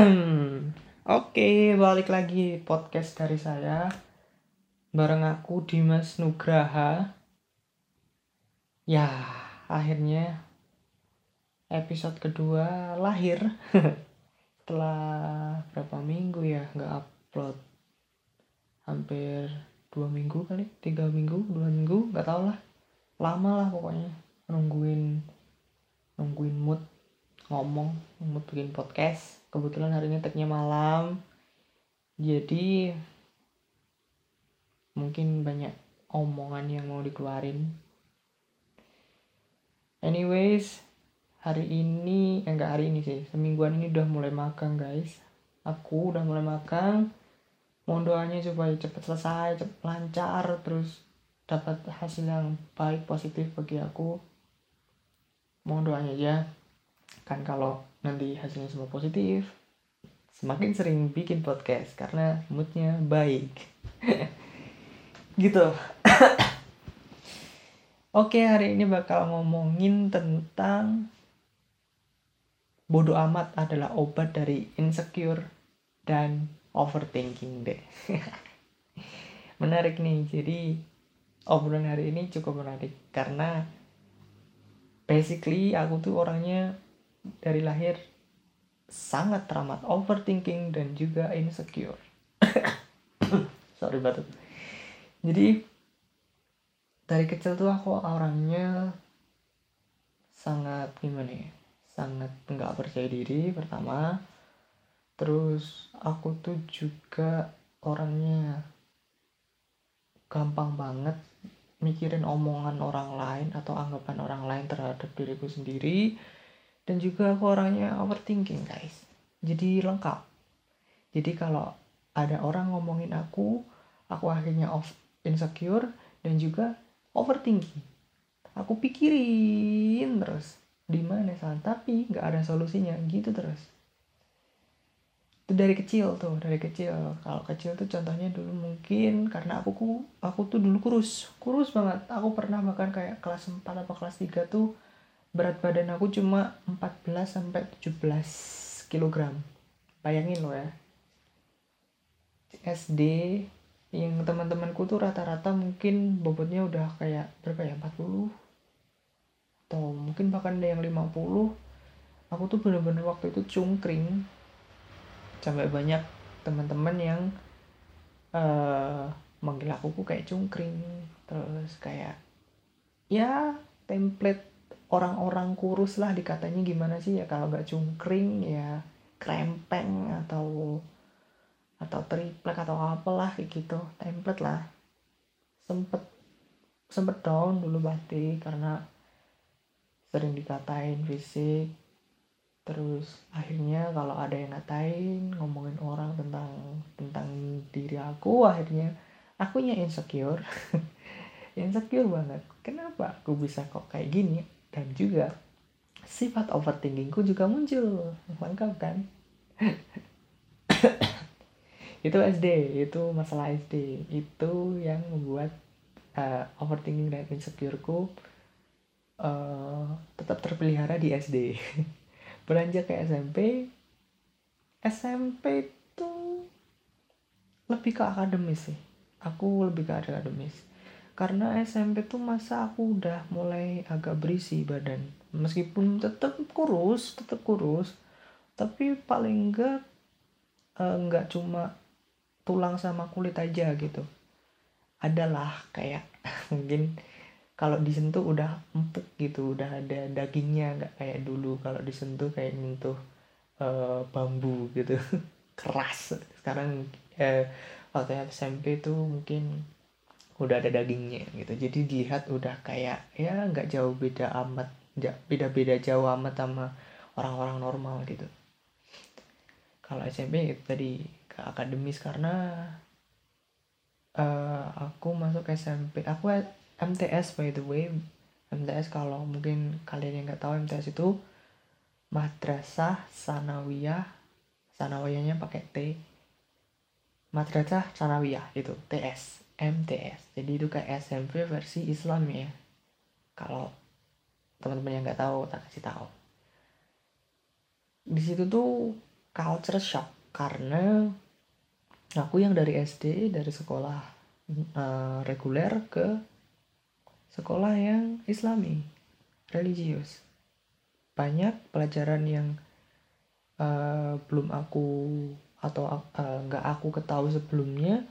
Oke, balik lagi podcast dari saya. Bareng aku Dimas Nugraha. Ya, akhirnya episode kedua lahir. Setelah berapa minggu ya nggak upload. Hampir dua minggu kali tiga minggu dua minggu nggak tau lah. Lama lah pokoknya nungguin nungguin mood ngomong mood bikin podcast. Kebetulan hari ini tagnya malam. Jadi mungkin banyak omongan yang mau dikeluarin. Anyways hari ini eh, enggak hari ini sih semingguan ini udah mulai makan guys. Aku udah mulai makan mohon doanya supaya cepat selesai cepat lancar terus dapat hasil yang baik positif bagi aku. Mohon doanya ya kan kalau nanti hasilnya semua positif semakin sering bikin podcast karena moodnya baik. Gitu. Oke hari ini bakal ngomongin tentang bodoh amat adalah obat dari insecure dan overthinking deh. Menarik nih jadi obrolan hari ini cukup menarik karena basically aku tuh orangnya dari lahir sangat teramat overthinking dan juga insecure. Sorry batuk. Jadi dari kecil tuh aku orangnya sangat gimana ya? Sangat nggak percaya diri pertama. Terus aku tuh juga orangnya gampang banget mikirin omongan orang lain atau anggapan orang lain terhadap diriku sendiri dan juga aku orangnya overthinking guys. Jadi lengkap. Jadi kalau ada orang ngomongin aku aku akhirnya off insecure dan juga overthinking. Aku pikirin terus di mana salah. Tapi nggak ada solusinya gitu terus. Itu dari kecil tuh dari kecil. Kalau kecil tuh contohnya dulu mungkin karena aku aku tuh dulu kurus. Kurus banget. Aku pernah makan kayak kelas 4 atau kelas 3 tuh berat badan aku cuma 14 sampai 17 kg. Bayangin loh ya. SD yang teman-temanku tuh rata-rata mungkin bobotnya udah kayak berapa ya 40 atau mungkin bahkan ada yang 50 aku tuh bener-bener waktu itu cungkring sampai banyak teman-teman yang uh, manggil aku kayak cungkring terus kayak ya template orang-orang kurus lah dikatanya gimana sih ya kalau gak cungkring ya krempeng atau atau triplek atau apalah kayak gitu template lah. Sempet sempet down dulu berarti karena sering dikatain fisik. Terus akhirnya kalau ada yang ngatain ngomongin orang tentang tentang diri aku akhirnya akunya insecure. Insecure banget. Kenapa aku bisa kok kayak gini dan juga sifat overthinkingku juga muncul. Lengkap kan? Itu SD itu masalah SD itu yang membuat uh, overthinking dan insecureku uh, tetap terpelihara di SD beranjak ke SMP SMP itu lebih ke akademis sih. Aku lebih ke akademis karena SMP tuh masa aku udah mulai agak berisi badan. Meskipun tetap kurus tetap kurus tapi paling enggak eh, enggak cuma tulang sama kulit aja gitu. Adalah kayak mungkin kalau disentuh udah empuk gitu udah ada dagingnya nggak kayak dulu. Kalau disentuh kayak nyentuh uh, bambu gitu. Keras. Sekarang eh, waktu SMP tuh mungkin udah ada dagingnya gitu. Jadi dilihat udah kayak ya nggak jauh beda amat beda beda jauh amat sama orang-orang normal gitu. Kalau SMP itu tadi ke akademis karena uh, aku masuk SMP aku MTS by the way. MTS kalau mungkin kalian yang nggak tahu MTS itu madrasah sanawiyah sanawiyahnya pakai T. Madrasah sanawiyah itu TS MTS jadi itu kayak SMP versi Islam ya. Kalau teman-teman yang nggak tahu tak kasih tahu. Di situ tuh culture shock karena aku yang dari SD dari sekolah uh, reguler ke sekolah yang islami religius. Banyak pelajaran yang uh, belum aku atau nggak uh, aku ketahui sebelumnya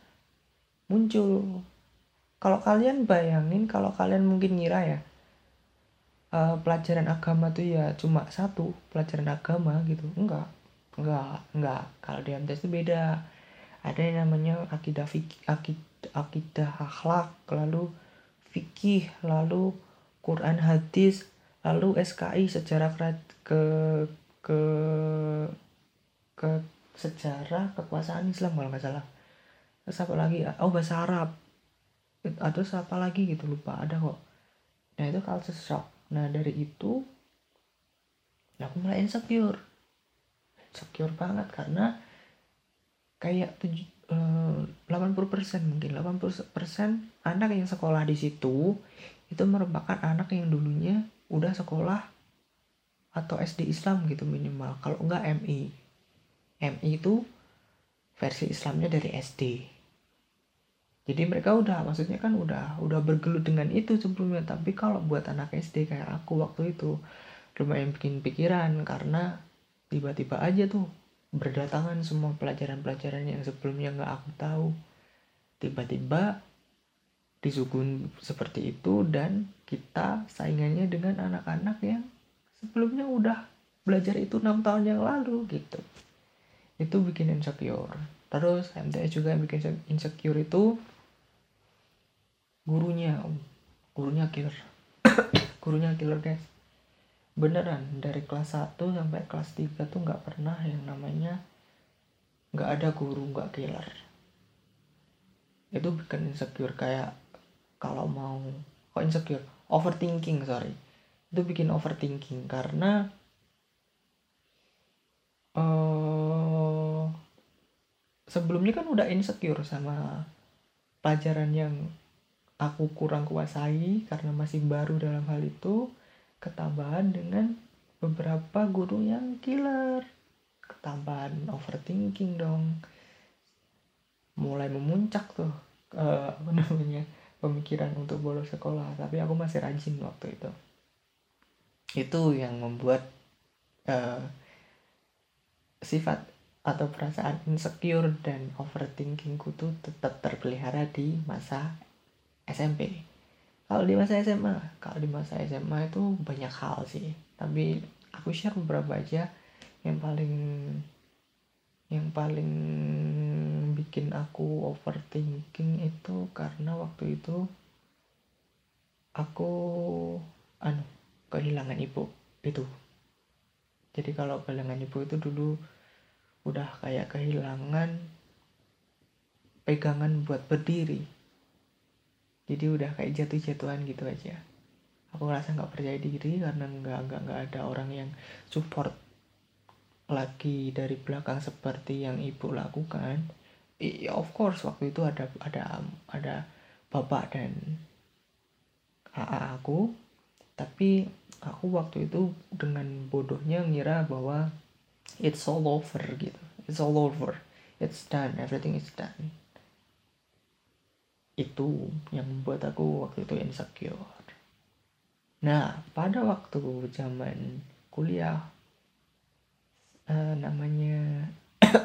muncul. Kalau kalian bayangin kalau kalian mungkin ngira ya uh, pelajaran agama tuh ya cuma satu pelajaran agama gitu. Enggak enggak enggak. Kalau di MTS itu beda. Ada yang namanya akidah fikih akidah, akidah akhlak lalu fikih lalu Quran hadis lalu SKI sejarah ke ke ke sejarah kekuasaan Islam kalau nggak salah terus apa lagi? Oh bahasa Arab. Atau apa lagi gitu lupa. Ada kok. Nah itu culture shock. Nah dari itu aku mulai insecure. Insecure banget karena kayak tujuh, eh, delapan puluh persen mungkin 80 persen anak yang sekolah di situ itu merupakan anak yang dulunya udah sekolah atau SD Islam gitu minimal. Kalau enggak MI MI itu versi Islamnya dari SD jadi mereka udah maksudnya kan udah udah bergelut dengan itu sebelumnya. Tapi kalau buat anak SD kayak aku waktu itu lumayan bikin pikiran karena tiba-tiba aja tuh berdatangan semua pelajaran-pelajaran yang sebelumnya nggak aku tahu. Tiba-tiba disugun seperti itu dan kita saingannya dengan anak-anak yang sebelumnya udah belajar itu enam tahun yang lalu gitu. Itu bikin insecure. Terus MTS juga yang bikin insecure itu gurunya gurunya killer. Gurunya killer guys. Beneran dari kelas 1 sampai kelas 3 tuh nggak pernah yang namanya nggak ada guru nggak killer. Itu bikin insecure kayak kalau mau kok insecure? Overthinking sorry. Itu bikin overthinking karena uh, sebelumnya kan udah insecure sama pelajaran yang aku kurang kuasai karena masih baru dalam hal itu ketambahan dengan beberapa guru yang killer. Ketambahan overthinking dong. Mulai memuncak tuh uh, apa namanya pemikiran untuk bolos sekolah. Tapi aku masih rajin waktu itu. Itu yang membuat uh, sifat atau perasaan insecure dan overthinkingku tuh tetap terpelihara di masa SMP kalau di masa SMA kalau di masa SMA itu banyak hal sih. Tapi aku share beberapa aja. Yang paling yang paling bikin aku overthinking itu karena waktu itu aku anu kehilangan ibu itu. Jadi kalau kehilangan ibu itu dulu udah kayak kehilangan pegangan buat berdiri jadi udah kayak jatuh-jatuhan gitu aja. Aku ngerasa nggak percaya diri karena nggak nggak nggak ada orang yang support lagi dari belakang seperti yang ibu lakukan. Ya of course waktu itu ada ada ada bapak dan AA aku. Tapi aku waktu itu dengan bodohnya ngira bahwa it's all over gitu. It's all over. It's done. Everything is done itu yang membuat aku waktu itu insecure. Nah pada waktu zaman kuliah uh, namanya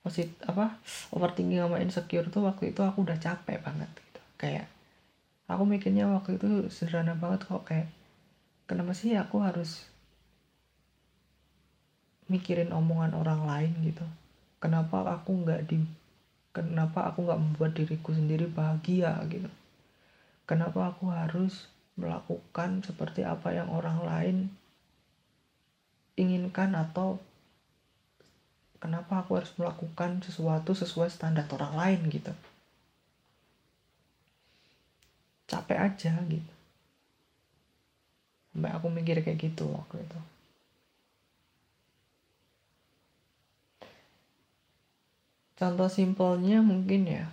posit apa overthinking sama insecure tuh waktu itu aku udah capek banget gitu. Kayak aku mikirnya waktu itu sederhana banget kok kayak kenapa sih aku harus mikirin omongan orang lain gitu? Kenapa aku nggak di kenapa aku nggak membuat diriku sendiri bahagia gitu? Kenapa aku harus melakukan seperti apa yang orang lain inginkan atau kenapa aku harus melakukan sesuatu sesuai standar orang lain gitu? Capek aja gitu. Sampai aku mikir kayak gitu waktu itu contoh simpelnya mungkin ya.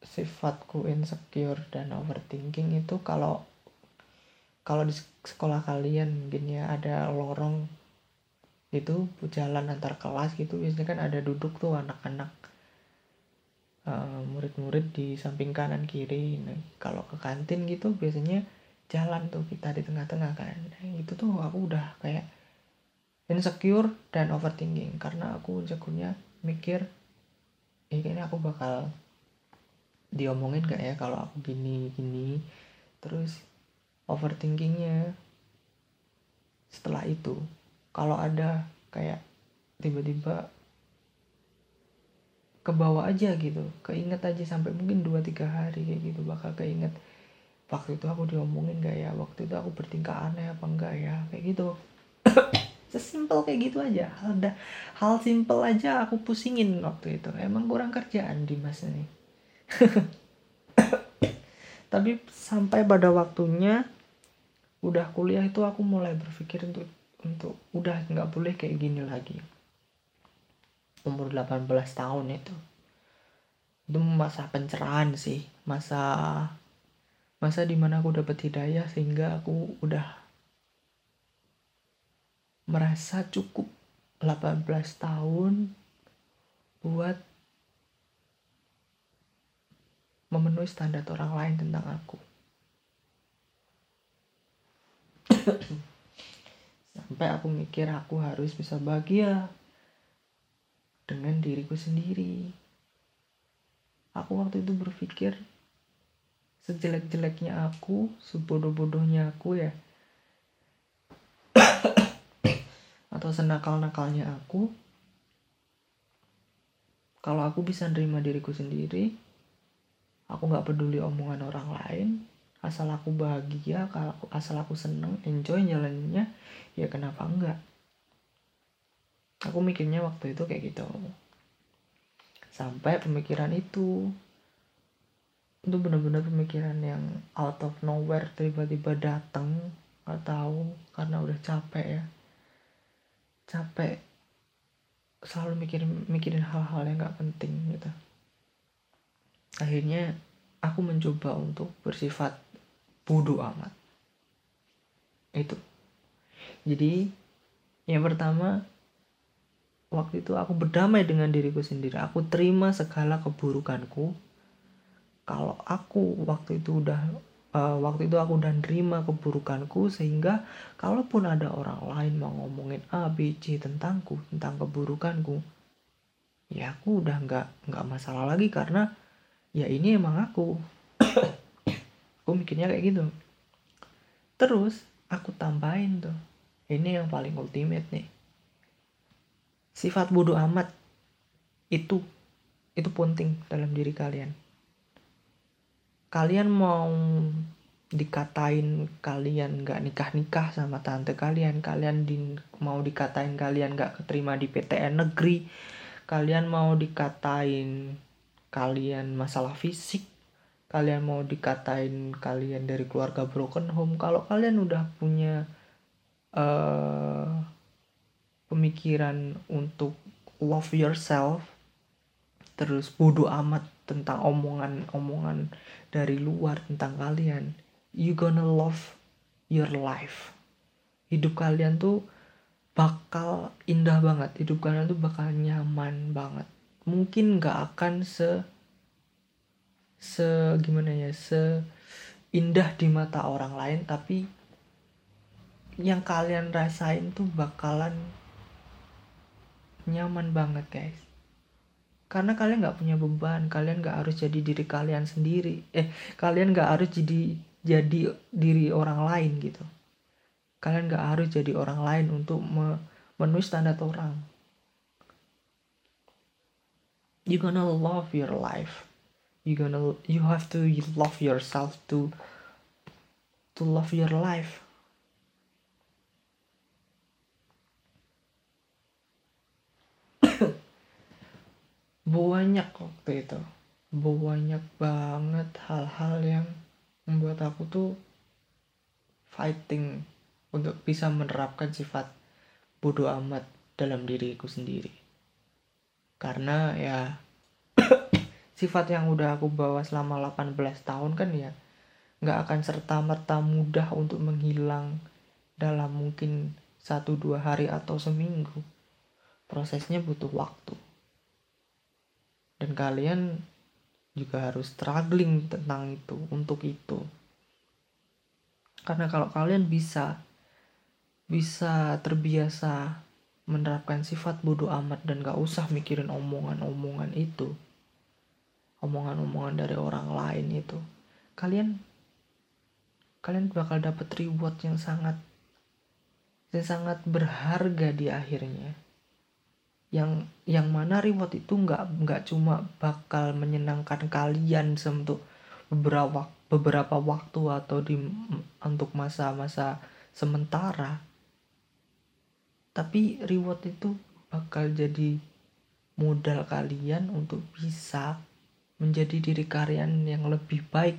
Sifatku insecure dan overthinking itu kalau kalau di sekolah kalian mungkin ya ada lorong itu jalan antar kelas gitu biasanya kan ada duduk tuh anak-anak uh, murid-murid di samping kanan kiri. Nah, kalau ke kantin gitu biasanya jalan tuh kita di tengah-tengah kan. Nah, itu tuh aku udah kayak insecure dan overthinking karena aku insecure mikir ya kayaknya aku bakal diomongin gak ya kalau aku gini gini. Terus overthinkingnya setelah itu kalau ada kayak tiba-tiba ke bawah aja gitu keinget aja sampai mungkin 2-3 hari kayak gitu bakal keinget waktu itu aku diomongin gak ya? Waktu itu aku bertingkah aneh apa enggak ya? Kayak gitu sesimpel kayak gitu aja. Hal dah hal simple aja aku pusingin waktu itu. Emang kurang kerjaan di mas ini. Tapi sampai pada waktunya udah kuliah itu aku mulai berpikir untuk untuk udah nggak boleh kayak gini lagi. Umur 18 tahun itu. Itu masa pencerahan sih. Masa masa di mana aku dapat hidayah sehingga aku udah merasa cukup 18 tahun buat memenuhi standar orang lain tentang aku. Sampai aku mikir aku harus bisa bahagia dengan diriku sendiri. Aku waktu itu berpikir sejelek-jeleknya aku sebodoh-bodohnya aku ya atau senakal-nakalnya aku kalau aku bisa nerima diriku sendiri aku nggak peduli omongan orang lain asal aku bahagia kalau asal aku seneng enjoy jalannya ya kenapa enggak aku mikirnya waktu itu kayak gitu. Sampai pemikiran itu itu benar-benar pemikiran yang out of nowhere tiba-tiba datang nggak tahu karena udah capek ya capek selalu mikirin mikirin hal-hal yang nggak penting gitu. Akhirnya aku mencoba untuk bersifat bodoh amat. Itu. Jadi yang pertama waktu itu aku berdamai dengan diriku sendiri. Aku terima segala keburukanku. Kalau aku waktu itu udah uh, waktu itu aku udah nerima keburukanku sehingga kalaupun ada orang lain mau ngomongin A B C tentangku tentang keburukanku ya aku udah nggak nggak masalah lagi karena ya ini emang aku. Aku mikirnya kayak gitu. Terus aku tambahin tuh ini yang paling ultimate nih. Sifat bodoh amat itu itu penting dalam diri kalian kalian mau dikatain kalian nggak nikah nikah sama tante kalian kalian di, mau dikatain kalian nggak keterima di PTN negeri kalian mau dikatain kalian masalah fisik kalian mau dikatain kalian dari keluarga broken home. Kalau kalian udah punya uh, pemikiran untuk love yourself terus bodoh amat tentang omongan-omongan dari luar tentang kalian. You gonna love your life. Hidup kalian tuh bakal indah banget. Hidup kalian tuh bakal nyaman banget. Mungkin nggak akan se se gimana ya se indah di mata orang lain tapi yang kalian rasain tuh bakalan nyaman banget guys karena kalian nggak punya beban kalian nggak harus jadi diri kalian sendiri. Eh kalian nggak harus jadi jadi diri orang lain gitu. Kalian nggak harus jadi orang lain untuk memenuhi standar orang you gonna love your life. You gonna you have to love yourself to to love your life banyak waktu itu. Banyak banget hal-hal yang membuat aku tuh fighting untuk bisa menerapkan sifat bodoh amat dalam diriku sendiri. Karena ya sifat yang udah aku bawa selama 18 tahun kan ya nggak akan serta merta mudah untuk menghilang dalam mungkin satu dua hari atau seminggu. Prosesnya butuh waktu dan kalian juga harus struggling tentang itu untuk itu. Karena kalau kalian bisa bisa terbiasa menerapkan sifat bodoh amat dan gak usah mikirin omongan-omongan itu omongan-omongan dari orang lain itu kalian kalian bakal dapat reward yang sangat yang sangat berharga di akhirnya yang yang mana reward itu nggak nggak cuma bakal menyenangkan kalian untuk beberapa beberapa waktu atau di untuk masa-masa sementara tapi reward itu bakal jadi modal kalian untuk bisa menjadi diri kalian yang lebih baik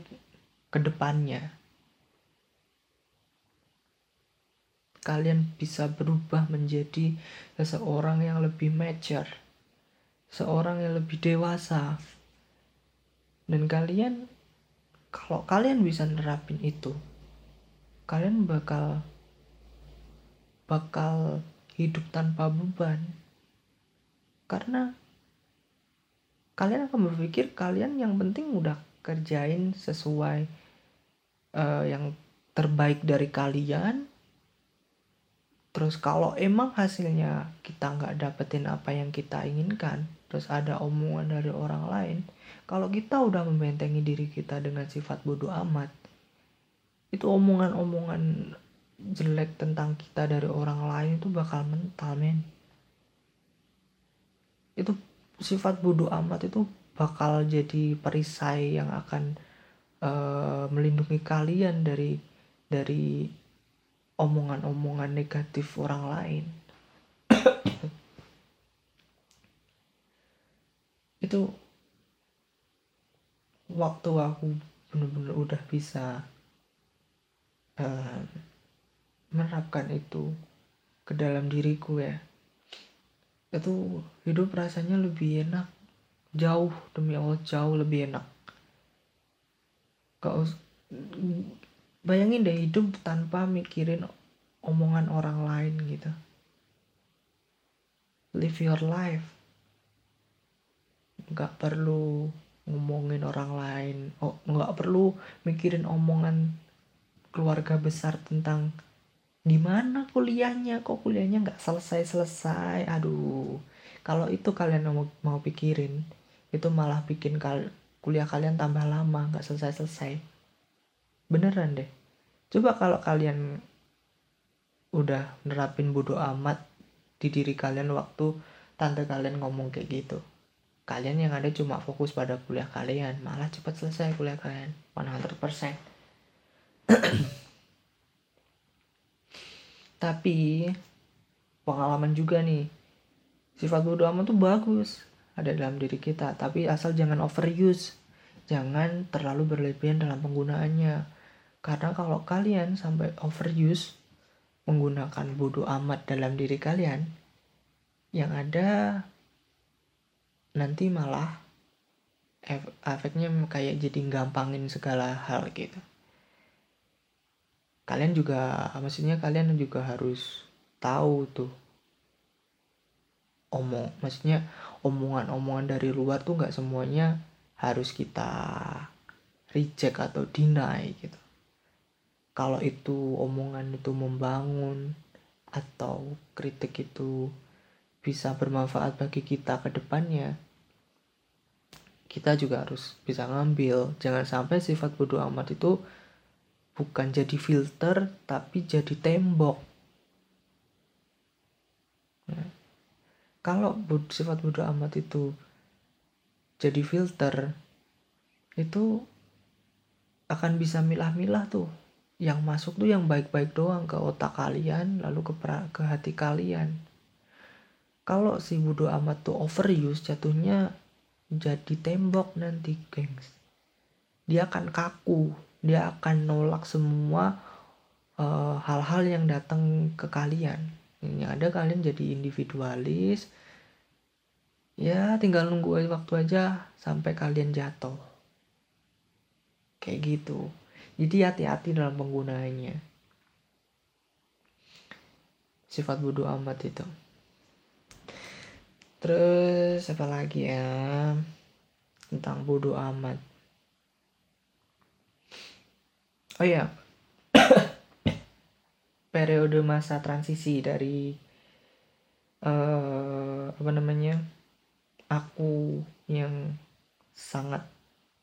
ke depannya. Kalian bisa berubah menjadi seseorang yang lebih mature, seorang yang lebih dewasa. Dan kalian kalau kalian bisa nerapin itu, kalian bakal bakal hidup tanpa beban. Karena kalian akan berpikir kalian yang penting udah kerjain sesuai uh, yang terbaik dari kalian. Terus kalau emang hasilnya kita nggak dapetin apa yang kita inginkan, terus ada omongan dari orang lain, kalau kita udah membentengi diri kita dengan sifat bodoh amat, itu omongan-omongan jelek tentang kita dari orang lain itu bakal mental men. Itu sifat bodoh amat itu bakal jadi perisai yang akan uh, melindungi kalian dari dari omongan-omongan negatif orang lain. Itu waktu aku bener-bener udah bisa uh, menerapkan itu ke dalam diriku ya. Itu hidup rasanya lebih enak jauh demi Allah jauh lebih enak. Kau bayangin deh hidup tanpa mikirin omongan orang lain gitu. Live your life. Nggak perlu ngomongin orang lain. Oh nggak perlu mikirin omongan keluarga besar tentang gimana kuliahnya kok kuliahnya nggak selesai selesai aduh kalau itu kalian mau mau pikirin itu malah bikin kal kuliah kalian tambah lama nggak selesai selesai beneran deh. Coba kalau kalian udah nerapin bodoh amat di diri kalian waktu tante kalian ngomong kayak gitu. Kalian yang ada cuma fokus pada kuliah kalian malah cepat selesai kuliah kalian. 100% tapi pengalaman juga nih. Sifat bodoh amat tuh bagus ada dalam diri kita tapi asal jangan overuse. Jangan terlalu berlebihan dalam penggunaannya karena kalau kalian sampai overuse menggunakan bodoh amat dalam diri kalian yang ada nanti malah efeknya kayak jadi gampangin segala hal gitu. Kalian juga maksudnya kalian juga harus tahu tuh omong maksudnya omongan-omongan dari luar tuh nggak semuanya harus kita reject atau deny gitu kalau itu omongan itu membangun atau kritik itu bisa bermanfaat bagi kita ke depannya kita juga harus bisa ngambil. Jangan sampai sifat bodoh amat itu bukan jadi filter tapi jadi tembok. Nah, kalau sifat bodoh amat itu jadi filter itu akan bisa milah-milah tuh yang masuk tuh yang baik-baik doang ke otak kalian lalu ke ke hati kalian. Kalau si bodoh amat tuh overuse jatuhnya jadi tembok nanti gengs. Dia akan kaku dia akan nolak semua eh, hal-hal uh, yang datang ke kalian. Yang ada kalian jadi individualis. Ya tinggal nunggu waktu aja sampai kalian jatuh. Kayak gitu jadi hati-hati dalam penggunaannya. Sifat bodoh amat itu. Terus apa lagi ya? Tentang bodoh amat. Oh ya periode masa transisi dari uh, apa namanya? Aku yang sangat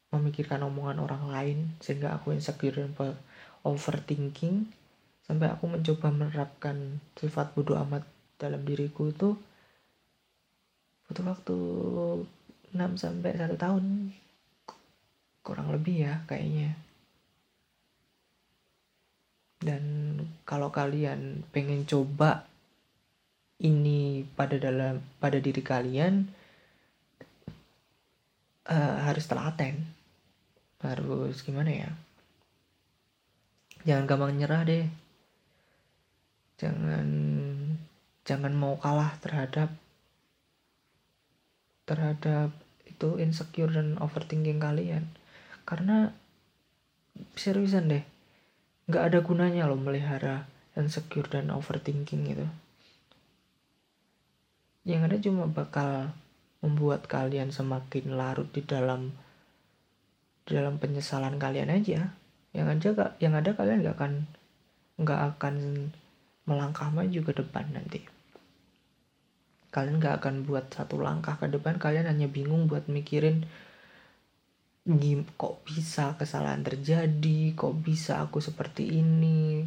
memikirkan omongan orang lain sehingga aku insecure dan overthinking sampai aku mencoba menerapkan sifat bodoh amat dalam diriku itu butuh waktu 6 sampai 1 tahun. Kurang lebih ya kayaknya. Dan kalau kalian pengen coba ini pada dalam pada diri kalian uh, harus telaten harus gimana ya? Jangan gampang nyerah deh. Jangan jangan mau kalah terhadap terhadap itu insecure dan overthinking kalian. Karena seriusan deh nggak ada gunanya loh melihara insecure dan overthinking gitu. Yang ada cuma bakal membuat kalian semakin larut di dalam dalam penyesalan kalian aja. Yang ada yang ada kalian nggak akan nggak akan melangkah maju ke depan nanti. Kalian nggak akan buat satu langkah ke depan kalian hanya bingung buat mikirin kok bisa kesalahan terjadi kok bisa aku seperti ini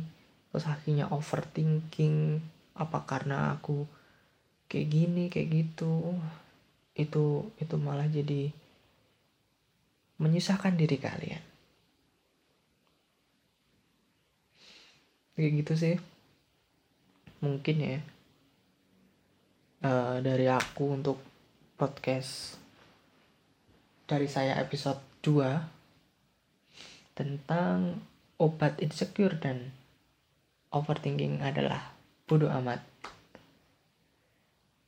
terus akhirnya overthinking apa karena aku kayak gini kayak gitu. Itu itu malah jadi menyusahkan diri kalian. Kayak gitu sih. Mungkin ya. Uh, dari aku untuk podcast dari saya episode 2 tentang obat insecure dan overthinking adalah bodoh amat.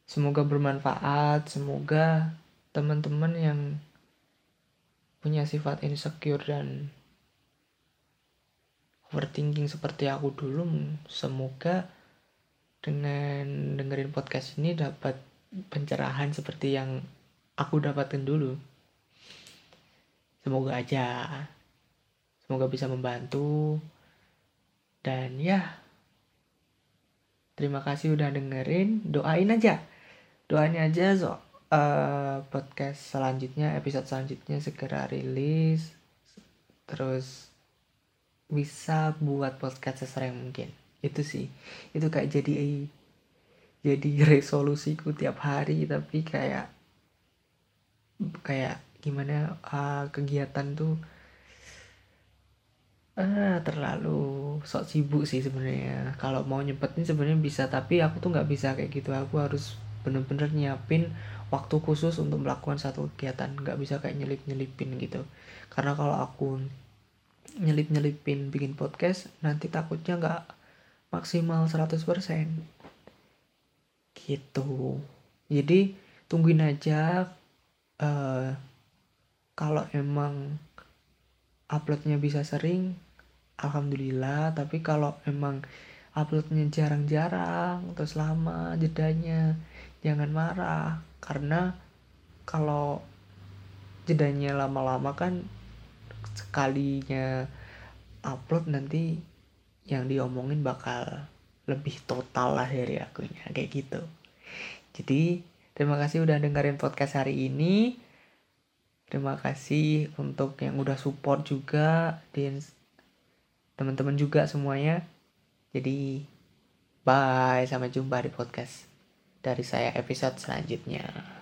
Semoga bermanfaat, semoga teman-teman yang punya sifat insecure dan overthinking seperti aku dulu, semoga dengan dengerin podcast ini dapat pencerahan seperti yang aku dapatkan dulu. Semoga aja. Semoga bisa membantu. Dan ya terima kasih udah dengerin. Doain aja. Doain aja so uh, podcast selanjutnya episode selanjutnya segera rilis. Terus bisa buat podcast sesering mungkin. Itu sih. Itu kayak jadi jadi resolusiku tiap hari tapi kayak kayak gimana uh, kegiatan tuh uh, terlalu sok sibuk sih sebenarnya. Kalau mau nyempetin sebenarnya bisa tapi aku tuh nggak bisa kayak gitu. Aku harus bener-bener nyiapin waktu khusus untuk melakukan satu kegiatan nggak bisa kayak nyelip nyelipin gitu. Karena kalau aku nyelip nyelipin bikin podcast nanti takutnya nggak maksimal 100% gitu. Jadi tungguin aja uh, kalau emang uploadnya bisa sering alhamdulillah. Tapi kalau emang uploadnya jarang-jarang terus lama jedanya jangan marah karena kalau jedanya lama-lama kan sekalinya upload nanti yang diomongin bakal lebih total lah dari akunya kayak gitu. Jadi terima kasih udah dengerin podcast hari ini. Terima kasih untuk yang udah support juga dan teman-teman juga semuanya. Jadi bye, sampai jumpa di podcast dari saya episode selanjutnya.